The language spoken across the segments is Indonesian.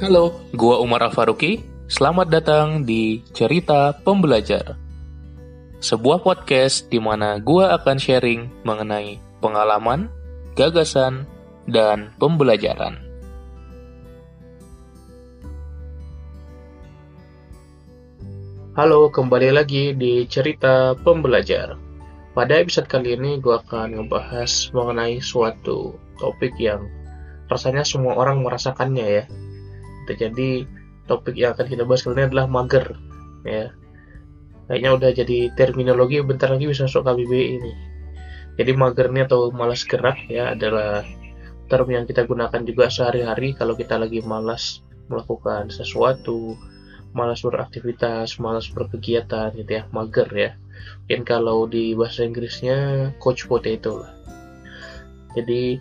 Halo, gua Umar Al-Faruqi. Selamat datang di Cerita Pembelajar. Sebuah podcast di mana gua akan sharing mengenai pengalaman, gagasan, dan pembelajaran. Halo, kembali lagi di Cerita Pembelajar. Pada episode kali ini gue akan ngebahas mengenai suatu topik yang rasanya semua orang merasakannya ya. Jadi topik yang akan kita bahas kali ini adalah mager ya. Kayaknya udah jadi terminologi bentar lagi bisa masuk KBBI ini. Jadi mager ini atau malas gerak ya adalah term yang kita gunakan juga sehari-hari kalau kita lagi malas melakukan sesuatu, malas beraktivitas, malas berkegiatan gitu ya, mager ya. Mungkin kalau di bahasa Inggrisnya coach potato lah. Jadi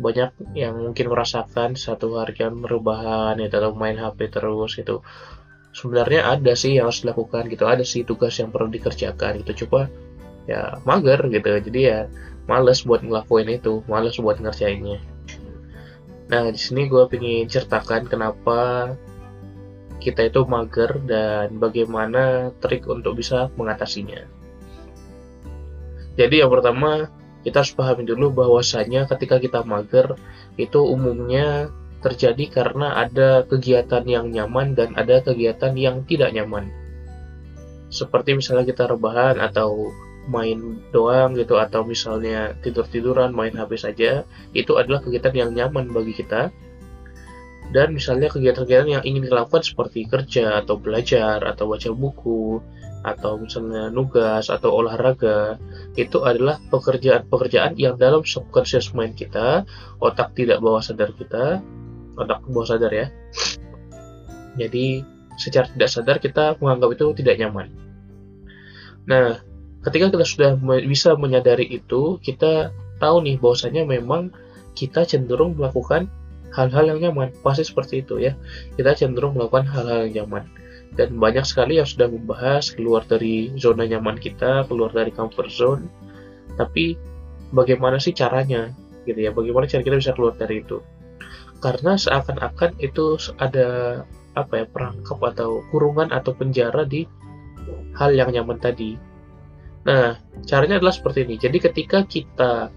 banyak yang mungkin merasakan satu harian merubahan ya atau main HP terus gitu. Sebenarnya ada sih yang harus dilakukan gitu ada sih tugas yang perlu dikerjakan gitu. Coba ya mager gitu. Jadi ya males buat ngelakuin itu males buat ngerjainnya. Nah di sini gue pengen ceritakan kenapa kita itu mager dan bagaimana trik untuk bisa mengatasinya. Jadi yang pertama kita harus pahami dulu bahwasanya ketika kita mager itu umumnya terjadi karena ada kegiatan yang nyaman dan ada kegiatan yang tidak nyaman. Seperti misalnya kita rebahan atau main doang gitu atau misalnya tidur-tiduran main HP saja itu adalah kegiatan yang nyaman bagi kita dan misalnya kegiatan-kegiatan yang ingin dilakukan seperti kerja atau belajar atau baca buku atau misalnya nugas atau olahraga itu adalah pekerjaan-pekerjaan yang dalam subconscious mind kita otak tidak bawah sadar kita otak bawah sadar ya. Jadi secara tidak sadar kita menganggap itu tidak nyaman. Nah ketika kita sudah bisa menyadari itu kita tahu nih bahwasanya memang kita cenderung melakukan hal-hal yang nyaman. Pasti seperti itu ya. Kita cenderung melakukan hal-hal yang nyaman dan banyak sekali yang sudah membahas keluar dari zona nyaman kita, keluar dari comfort zone. Tapi bagaimana sih caranya? Gitu ya, bagaimana cara kita bisa keluar dari itu? Karena seakan-akan itu ada apa ya perangkap atau kurungan atau penjara di hal yang nyaman tadi. Nah, caranya adalah seperti ini. Jadi ketika kita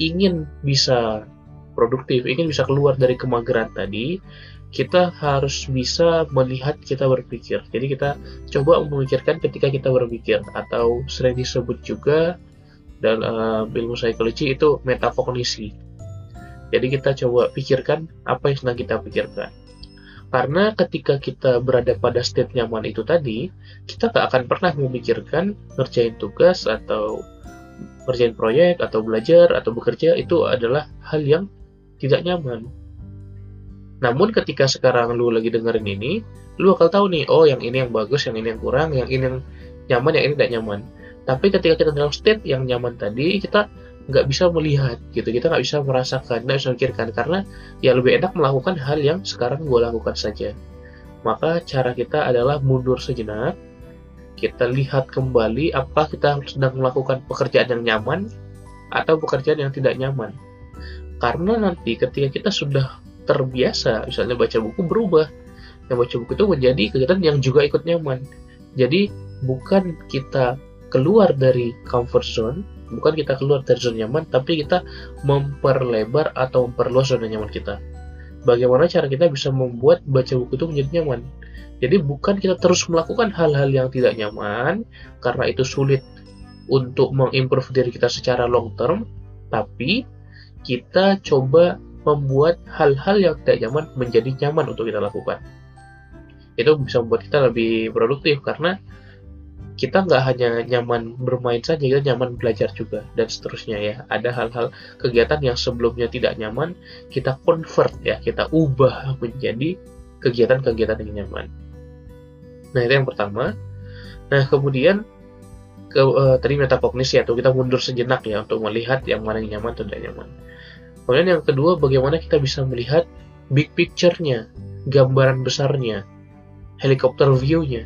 ingin bisa produktif, ingin bisa keluar dari kemageran tadi, kita harus bisa melihat kita berpikir. Jadi kita coba memikirkan ketika kita berpikir atau sering disebut juga dalam uh, ilmu psikologi itu metakognisi. Jadi kita coba pikirkan apa yang sedang kita pikirkan. Karena ketika kita berada pada state nyaman itu tadi, kita gak akan pernah memikirkan ngerjain tugas atau ngerjain proyek atau belajar atau bekerja itu adalah hal yang tidak nyaman namun ketika sekarang lu lagi dengerin ini, lu bakal tahu nih, oh yang ini yang bagus, yang ini yang kurang, yang ini yang nyaman, yang ini tidak nyaman. Tapi ketika kita dalam state yang nyaman tadi, kita nggak bisa melihat gitu, kita nggak bisa merasakan, nggak bisa memikirkan karena ya lebih enak melakukan hal yang sekarang gue lakukan saja. Maka cara kita adalah mundur sejenak, kita lihat kembali apakah kita sedang melakukan pekerjaan yang nyaman atau pekerjaan yang tidak nyaman. Karena nanti ketika kita sudah terbiasa. Misalnya baca buku berubah. Yang baca buku itu menjadi kegiatan yang juga ikut nyaman. Jadi bukan kita keluar dari comfort zone bukan kita keluar dari zona nyaman tapi kita memperlebar atau memperluas zona nyaman kita. Bagaimana cara kita bisa membuat baca buku itu menjadi nyaman? Jadi bukan kita terus melakukan hal-hal yang tidak nyaman karena itu sulit untuk mengimprove diri kita secara long term tapi kita coba membuat hal-hal yang tidak nyaman menjadi nyaman untuk kita lakukan. Itu bisa membuat kita lebih produktif karena kita nggak hanya nyaman bermain saja, kita nyaman belajar juga dan seterusnya ya. Ada hal-hal kegiatan yang sebelumnya tidak nyaman, kita convert ya, kita ubah menjadi kegiatan-kegiatan yang nyaman. Nah itu yang pertama. Nah kemudian ke uh, tadi metakognisi atau kita mundur sejenak ya untuk melihat yang mana yang nyaman atau tidak nyaman. Kemudian yang kedua, bagaimana kita bisa melihat big picture-nya, gambaran besarnya, helikopter view-nya.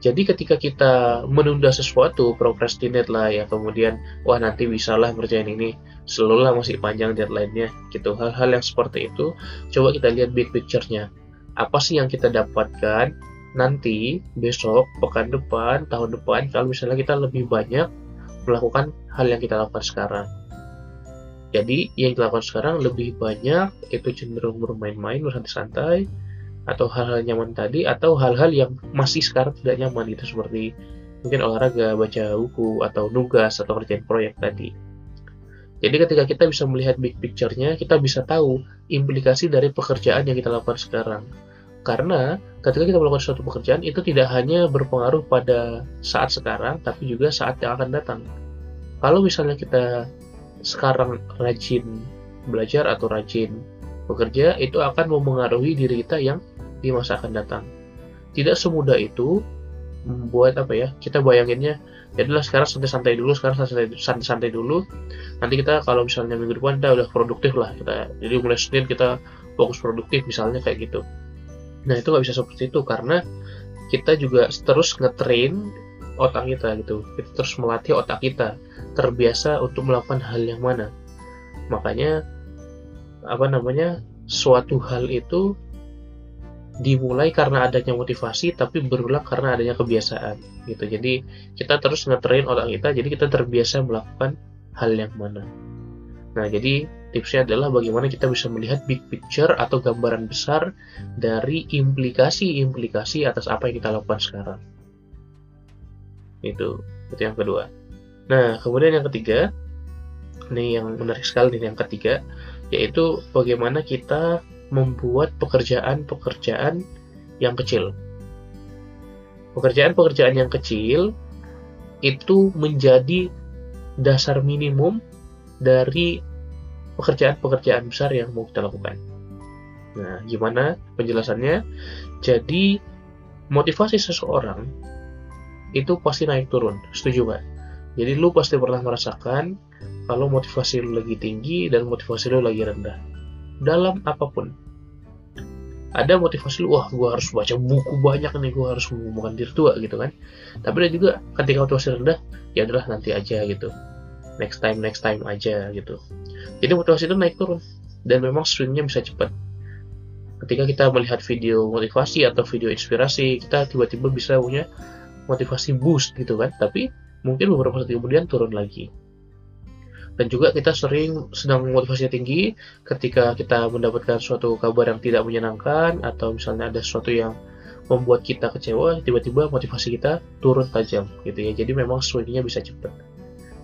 Jadi ketika kita menunda sesuatu, procrastinate lah ya, kemudian wah nanti bisalah ngerjain ini, selalu masih panjang deadline-nya gitu. Hal-hal yang seperti itu, coba kita lihat big picture-nya. Apa sih yang kita dapatkan nanti, besok, pekan depan, tahun depan, kalau misalnya kita lebih banyak melakukan hal yang kita lakukan sekarang. Jadi yang kita lakukan sekarang lebih banyak itu cenderung bermain-main, bersantai-santai, atau hal-hal nyaman tadi atau hal-hal yang masih sekarang tidak nyaman itu seperti mungkin olahraga, baca buku atau nugas atau kerjaan proyek tadi. Jadi ketika kita bisa melihat big picture-nya, kita bisa tahu implikasi dari pekerjaan yang kita lakukan sekarang. Karena ketika kita melakukan suatu pekerjaan itu tidak hanya berpengaruh pada saat sekarang, tapi juga saat yang akan datang. Kalau misalnya kita sekarang rajin belajar atau rajin bekerja, itu akan mempengaruhi diri kita yang di masa akan datang. Tidak semudah itu membuat apa ya kita bayanginnya ya adalah sekarang santai-santai dulu sekarang santai-santai dulu nanti kita kalau misalnya minggu depan kita udah produktif lah kita jadi mulai senin kita fokus produktif misalnya kayak gitu nah itu nggak bisa seperti itu karena kita juga terus ngetrain otak kita gitu. Kita terus melatih otak kita terbiasa untuk melakukan hal yang mana. Makanya apa namanya suatu hal itu dimulai karena adanya motivasi tapi berulang karena adanya kebiasaan gitu. Jadi kita terus ngetrain otak kita jadi kita terbiasa melakukan hal yang mana. Nah jadi tipsnya adalah bagaimana kita bisa melihat big picture atau gambaran besar dari implikasi-implikasi atas apa yang kita lakukan sekarang itu itu yang kedua nah kemudian yang ketiga ini yang menarik sekali nih yang ketiga yaitu bagaimana kita membuat pekerjaan-pekerjaan yang kecil. Pekerjaan-pekerjaan yang kecil itu menjadi dasar minimum dari pekerjaan-pekerjaan besar yang mau kita lakukan. Nah, gimana penjelasannya? Jadi, motivasi seseorang itu pasti naik turun, setuju Pak? Jadi lu pasti pernah merasakan kalau motivasi lu lagi tinggi dan motivasi lu lagi rendah dalam apa pun ada motivasi lu, wah gue harus baca buku banyak nih, gue harus mengumumkan diri tua gitu kan. Tapi ada juga ketika motivasi rendah, ya adalah nanti aja gitu. Next time, next time aja gitu. Jadi motivasi itu naik turun dan memang swingnya bisa cepat. Ketika kita melihat video motivasi atau video inspirasi, kita tiba-tiba bisa punya motivasi boost gitu kan. Tapi mungkin beberapa saat kemudian turun lagi. Dan juga kita sering sedang motivasinya tinggi ketika kita mendapatkan suatu kabar yang tidak menyenangkan atau misalnya ada sesuatu yang membuat kita kecewa tiba-tiba motivasi kita turun tajam gitu ya. Jadi memang swingnya bisa cepat.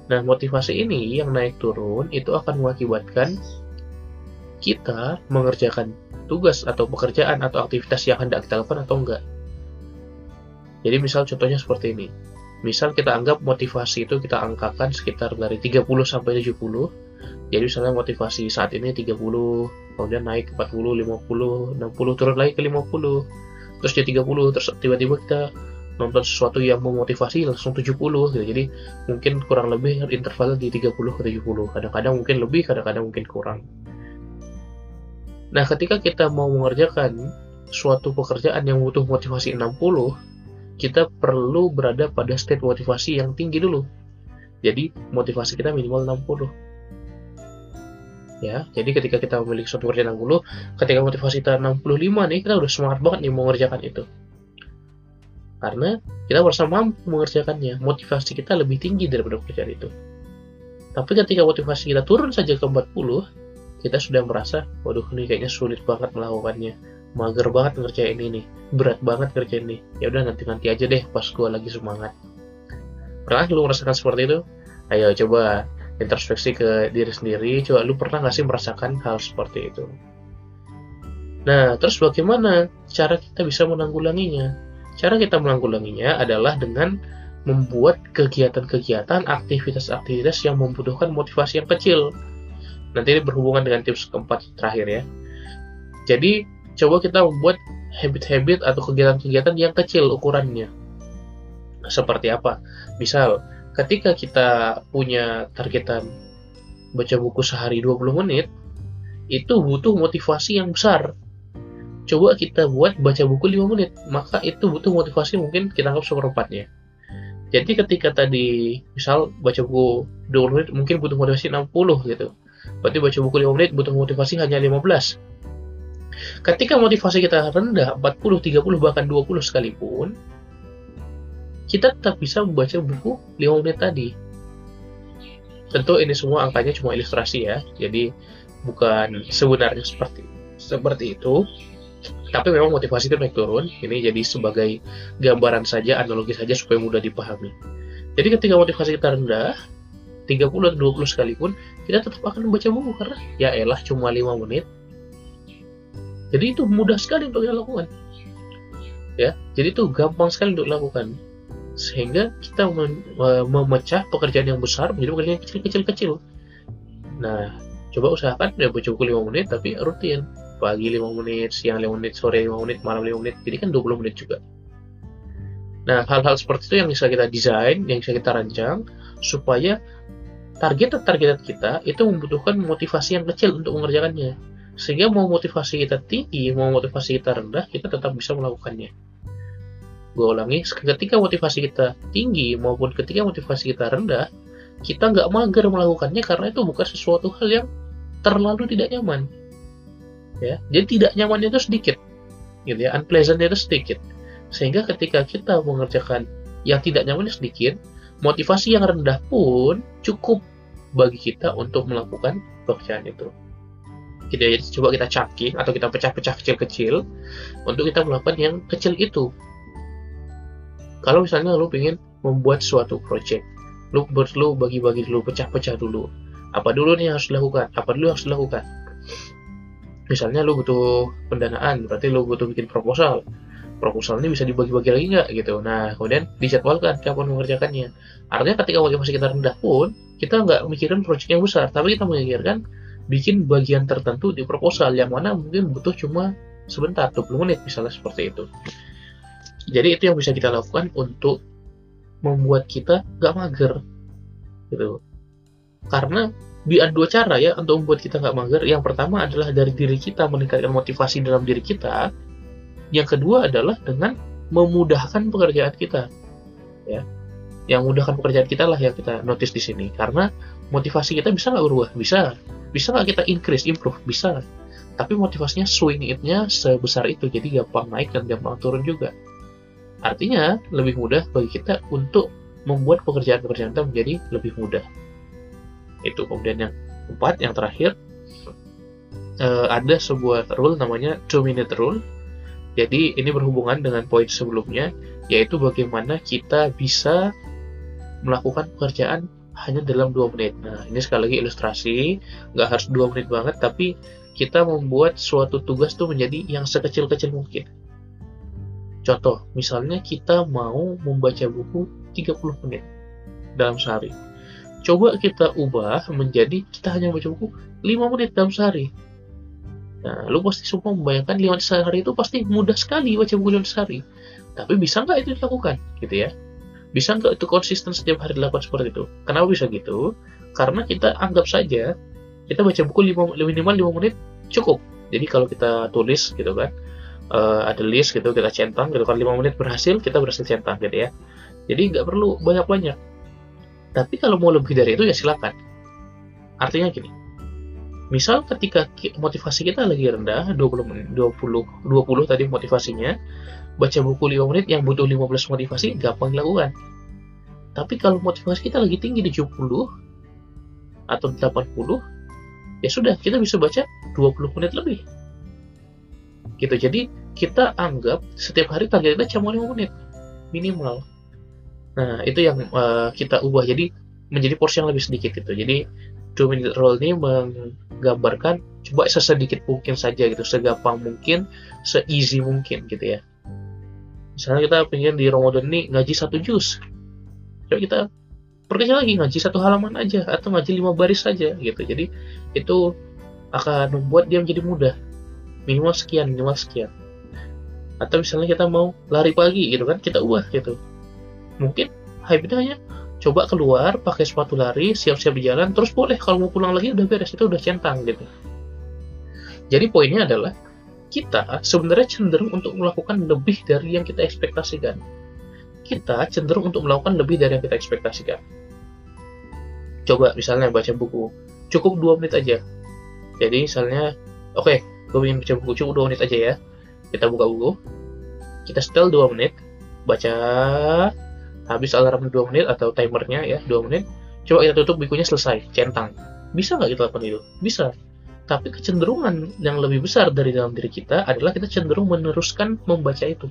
Nah motivasi ini yang naik turun itu akan mengakibatkan kita mengerjakan tugas atau pekerjaan atau aktivitas yang hendak kita lakukan atau enggak jadi misal contohnya seperti ini. Misal kita anggap motivasi itu kita angkakan sekitar dari 30 sampai 70 jadi misalnya motivasi saat ini 30 kemudian naik ke 40 50 60 turun lagi ke 50 terus jadi 30 terus tiba-tiba kita nonton sesuatu yang memotivasi langsung 70 gitu. jadi mungkin kurang lebih intervalnya di 30 ke 70 kadang-kadang mungkin lebih kadang-kadang mungkin kurang. Nah ketika kita mau mengerjakan suatu pekerjaan yang butuh motivasi 60 kita perlu berada pada state motivasi yang tinggi dulu. Jadi motivasi kita minimal 60. Ya, jadi ketika kita memiliki suatu kerjaan 60, ketika motivasi kita 65 nih, kita udah semangat banget nih mengerjakan itu. Karena kita merasa mampu mengerjakannya, motivasi kita lebih tinggi daripada pekerjaan itu. Tapi ketika motivasi kita turun saja ke 40, kita sudah merasa, waduh ini kayaknya sulit banget melakukannya mager banget ngerjain ini. Berat banget ngerjain ini. Ya udah nanti nanti aja deh pas gue lagi semangat. Pernah lu merasakan seperti itu? Ayo coba introspeksi ke diri sendiri. Coba lu pernah gak sih merasakan hal seperti itu? Nah terus bagaimana cara kita bisa menanggulanginya? Cara kita menanggulanginya adalah dengan membuat kegiatan-kegiatan aktivitas-aktivitas yang membutuhkan motivasi yang kecil. Nanti ini berhubungan dengan tips keempat terakhir ya. Jadi coba kita membuat habit-habit atau kegiatan-kegiatan yang kecil ukurannya. Seperti apa? Misal, ketika kita punya targetan baca buku sehari 20 menit, itu butuh motivasi yang besar. coba kita buat baca buku 5 menit maka itu butuh motivasi mungkin kita anggap seperempatnya jadi ketika tadi misal baca buku 20 menit mungkin butuh motivasi 60 gitu berarti baca buku 5 menit butuh motivasi hanya 15 ketika motivasi kita rendah 40, 30, bahkan 20 sekalipun kita tetap bisa membaca buku 5 menit tadi. Tentu ini semua angkanya cuma ilustrasi ya jadi bukan sebenarnya seperti seperti itu. Tapi memang motivasi itu naik turun ini jadi sebagai gambaran saja analogi saja supaya mudah dipahami. Jadi ketika motivasi kita rendah 30 atau 20 sekalipun kita tetap akan membaca buku karena ya elah cuma 5 menit jadi itu mudah sekali untuk kita lakukan ya jadi itu gampang sekali untuk dilakukan. Sehingga kita memecah pekerjaan yang besar menjadi pekerjaan yang kecil-kecil. Nah coba usahakan ya buku 5 menit tapi rutin. Pagi 5 menit, siang 5 menit, sore 5 menit, malam 5 menit, jadi kan 20 menit juga. Nah, hal-hal seperti itu yang bisa kita desain, yang bisa kita rancang, supaya target-target kita itu membutuhkan motivasi yang kecil untuk mengerjakannya. Sehingga mau motivasi kita tinggi, mau motivasi kita rendah, kita tetap bisa melakukannya. Gue ulangi, ketika motivasi kita tinggi maupun ketika motivasi kita rendah, kita nggak mager melakukannya karena itu bukan sesuatu hal yang terlalu tidak nyaman. Ya jadi tidak nyamannya itu sedikit gitu ya unpleasantnya itu sedikit. Sehingga ketika kita mengerjakan yang tidak nyamannya sedikit motivasi yang rendah pun cukup bagi kita untuk melakukan pekerjaan itu gitu ya, jadi coba kita chunking atau kita pecah-pecah kecil-kecil untuk kita melakukan yang kecil itu. Kalau misalnya lo ingin membuat suatu project lo perlu bagi-bagi dulu pecah-pecah dulu. Apa dulu nih yang harus dilakukan? Apa dulu yang harus dilakukan? Misalnya lu butuh pendanaan berarti lu butuh bikin proposal. Proposal ini bisa dibagi-bagi lagi nggak? Gitu. Nah kemudian dijadwalkan kapan mengerjakannya. Artinya ketika motivasi kita rendah pun kita nggak mikirin proyek yang besar tapi kita memikirkan bikin bagian tertentu di proposal yang mana mungkin butuh cuma sebentar 20 menit misalnya seperti itu jadi itu yang bisa kita lakukan untuk membuat kita nggak mager gitu karena ada dua cara ya untuk membuat kita nggak mager. Yang pertama adalah dari diri kita meningkatkan motivasi dalam diri kita. Yang kedua adalah dengan memudahkan pekerjaan kita. Ya, yang memudahkan pekerjaan kita lah yang kita notice di sini. Karena motivasi kita bisa nggak berubah? Bisa. Bisa nggak kita increase, improve? Bisa. Tapi motivasinya swing it-nya sebesar itu, jadi gampang naik dan gampang turun juga. Artinya, lebih mudah bagi kita untuk membuat pekerjaan-pekerjaan kita menjadi lebih mudah itu kemudian yang keempat yang terakhir uh, ada sebuah rule namanya two minute rule jadi ini berhubungan dengan poin sebelumnya yaitu bagaimana kita bisa melakukan pekerjaan hanya dalam dua menit. Nah, ini sekali lagi ilustrasi, nggak harus dua menit banget, tapi kita membuat suatu tugas tuh menjadi yang sekecil-kecil mungkin. Contoh, misalnya kita mau membaca buku 30 menit dalam sehari coba kita ubah menjadi kita hanya baca buku 5 menit dalam sehari. Nah, lu pasti semua membayangkan 5 sehari itu pasti mudah sekali baca buku dalam sehari. Tapi bisa nggak itu dilakukan, gitu ya? Bisa nggak itu konsisten setiap hari dilakukan seperti itu? Kenapa bisa gitu? Karena kita anggap saja kita baca buku 5, minimal 5 menit cukup. Jadi kalau kita tulis gitu kan, uh, ada list gitu kita centang gitu kan 5 menit berhasil kita berhasil centang gitu ya. Jadi nggak perlu banyak-banyak tapi kalau mau lebih dari itu ya silakan. Artinya gini. Misal ketika motivasi kita lagi rendah 20 menit, 20 20 tadi motivasinya, baca buku 5 menit yang butuh 15 motivasi gampang dilakukan. Tapi kalau motivasi kita lagi tinggi di 70 atau 80, ya sudah kita bisa baca 20 menit lebih. Gitu. Jadi kita anggap setiap hari target kita cuma 5 menit minimal Nah, itu yang uh, kita ubah jadi menjadi porsi yang lebih sedikit gitu. Jadi two minute rule ini menggambarkan coba sesedikit mungkin saja gitu, segampang mungkin, se-easy mungkin gitu ya. Misalnya kita pengen di Ramadan ini ngaji satu juz. Coba kita perkecil lagi ngaji satu halaman aja atau ngaji lima baris saja gitu. Jadi itu akan membuat dia menjadi mudah. Minimal sekian, minimal sekian. Atau misalnya kita mau lari pagi gitu kan, kita ubah gitu mungkin habitnya hanya coba keluar pakai sepatu lari siap-siap di jalan terus boleh kalau mau pulang lagi udah beres itu udah centang gitu jadi poinnya adalah kita sebenarnya cenderung untuk melakukan lebih dari yang kita ekspektasikan. Kita cenderung untuk melakukan lebih dari yang kita ekspektasikan. Coba misalnya baca buku, cukup 2 menit aja. Jadi misalnya, oke, okay, gue ingin baca buku, cukup 2 menit aja ya. Kita buka buku, kita setel 2 menit, baca habis alarm 2 menit atau timernya ya 2 menit, coba kita tutup bukunya selesai, centang. Bisa nggak kita lakukan itu? Bisa tapi kecenderungan yang lebih besar dari dalam diri kita adalah kita cenderung meneruskan membaca itu.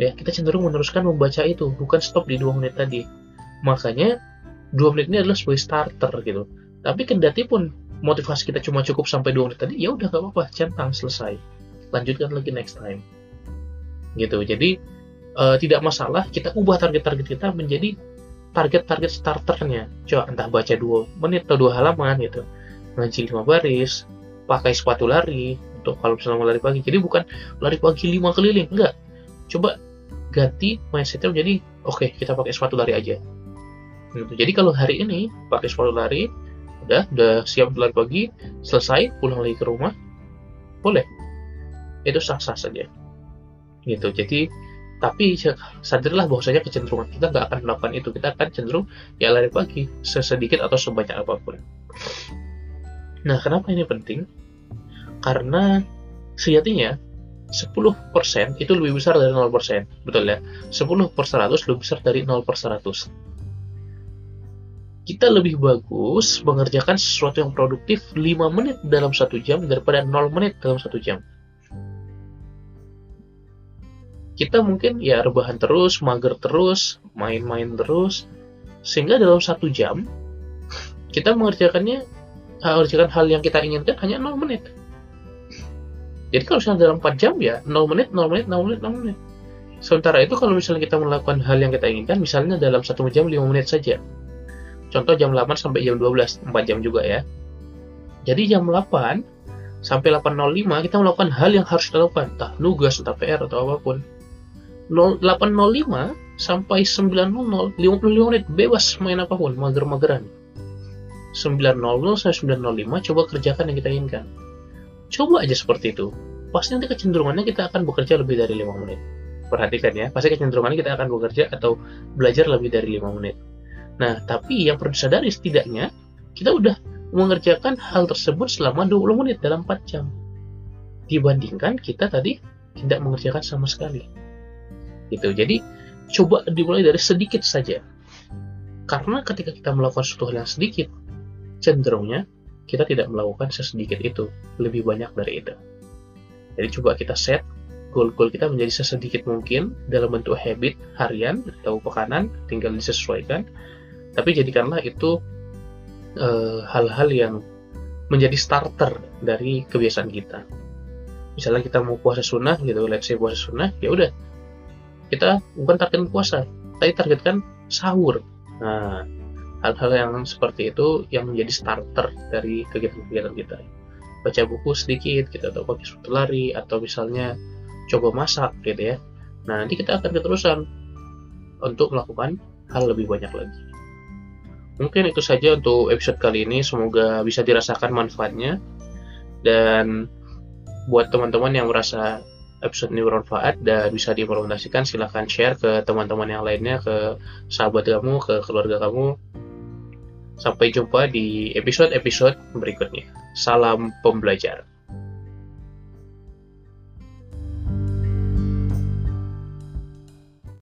Ya, kita cenderung meneruskan membaca itu, bukan stop di dua menit tadi. Makanya dua menit ini adalah sebagai starter gitu. Tapi kendati pun motivasi kita cuma cukup sampai dua menit tadi, ya udah gak apa-apa, centang selesai. Lanjutkan lagi next time. Gitu. Jadi uh, tidak masalah kita ubah target-target kita menjadi target-target starternya. Coba entah baca dua menit atau dua halaman gitu. Ngaji lima baris pakai sepatu lari untuk kalau misalnya mau lari pagi. Jadi bukan lari pagi lima keliling enggak. Coba ganti mindsetnya menjadi oke okay, kita pakai sepatu lari aja. Gitu. jadi kalau hari ini pakai sepatu lari udah udah siap lari pagi selesai pulang lagi ke rumah boleh. Itu sah-sah saja. Gitu. Jadi tapi sadarilah bahwasanya kecenderungan kita nggak akan melakukan itu kita akan cenderung ya lari pagi sesedikit atau sebanyak apa pun Nah, kenapa ini penting? Karena sejatinya 10% itu lebih besar dari 0%. Betul ya? 10 per 100 lebih besar dari 0 per 100. Kita lebih bagus mengerjakan sesuatu yang produktif 5 menit dalam satu jam daripada 0 menit dalam satu jam. Kita mungkin ya rebahan terus, mager terus, main-main terus, sehingga dalam satu jam kita mengerjakannya mengerjakan hal yang kita inginkan hanya 0 menit. Jadi kalau misalnya dalam 4 jam ya 0 menit, 0 menit, 0 menit, 0 menit. Sementara itu kalau misalnya kita melakukan hal yang kita inginkan, misalnya dalam 1 jam 5 menit saja. Contoh jam 8 sampai jam 12, 4 jam juga ya. Jadi jam 8 sampai 8.05 kita melakukan hal yang harus kita lakukan, entah nugas, entah PR atau apa pun. 8.05 sampai 9.00, 55 menit bebas main apa pun, mager-mageran 900 sampai 905 coba kerjakan yang kita inginkan. Coba aja seperti itu. Pasti nanti kecenderungannya kita akan bekerja lebih dari 5 menit. Perhatikan ya, pasti kecenderungannya kita akan bekerja atau belajar lebih dari 5 menit. Nah, tapi yang perlu disadari setidaknya kita udah mengerjakan hal tersebut selama 20 menit dalam 4 jam. Dibandingkan kita tadi tidak mengerjakan sama sekali. Gitu. Jadi, coba dimulai dari sedikit saja. Karena ketika kita melakukan sesuatu yang sedikit, cenderungnya kita tidak melakukan sesedikit itu, lebih banyak dari itu. Jadi coba kita set goal-goal kita menjadi sesedikit mungkin dalam bentuk habit harian atau pekanan, tinggal disesuaikan. Tapi jadikanlah itu eh, hal-hal uh, yang menjadi starter dari kebiasaan kita. Misalnya kita mau puasa sunnah gitu, let's say puasa sunnah, ya udah kita bukan target puasa, tapi targetkan sahur. Nah, hal-hal yang seperti itu yang menjadi starter dari kegiatan-kegiatan kita. Baca buku sedikit gitu atau pakai lari atau misalnya coba masak gitu ya. Nah nanti kita akan keterusan untuk melakukan hal lebih banyak lagi. Mungkin itu saja untuk episode kali ini. Semoga bisa dirasakan manfaatnya. Dan buat teman-teman yang merasa episode ini bermanfaat dan bisa diimplementasikan silahkan share ke teman-teman yang lainnya ke sahabat kamu ke keluarga kamu Sampai jumpa di episode-episode berikutnya. Salam pembelajar.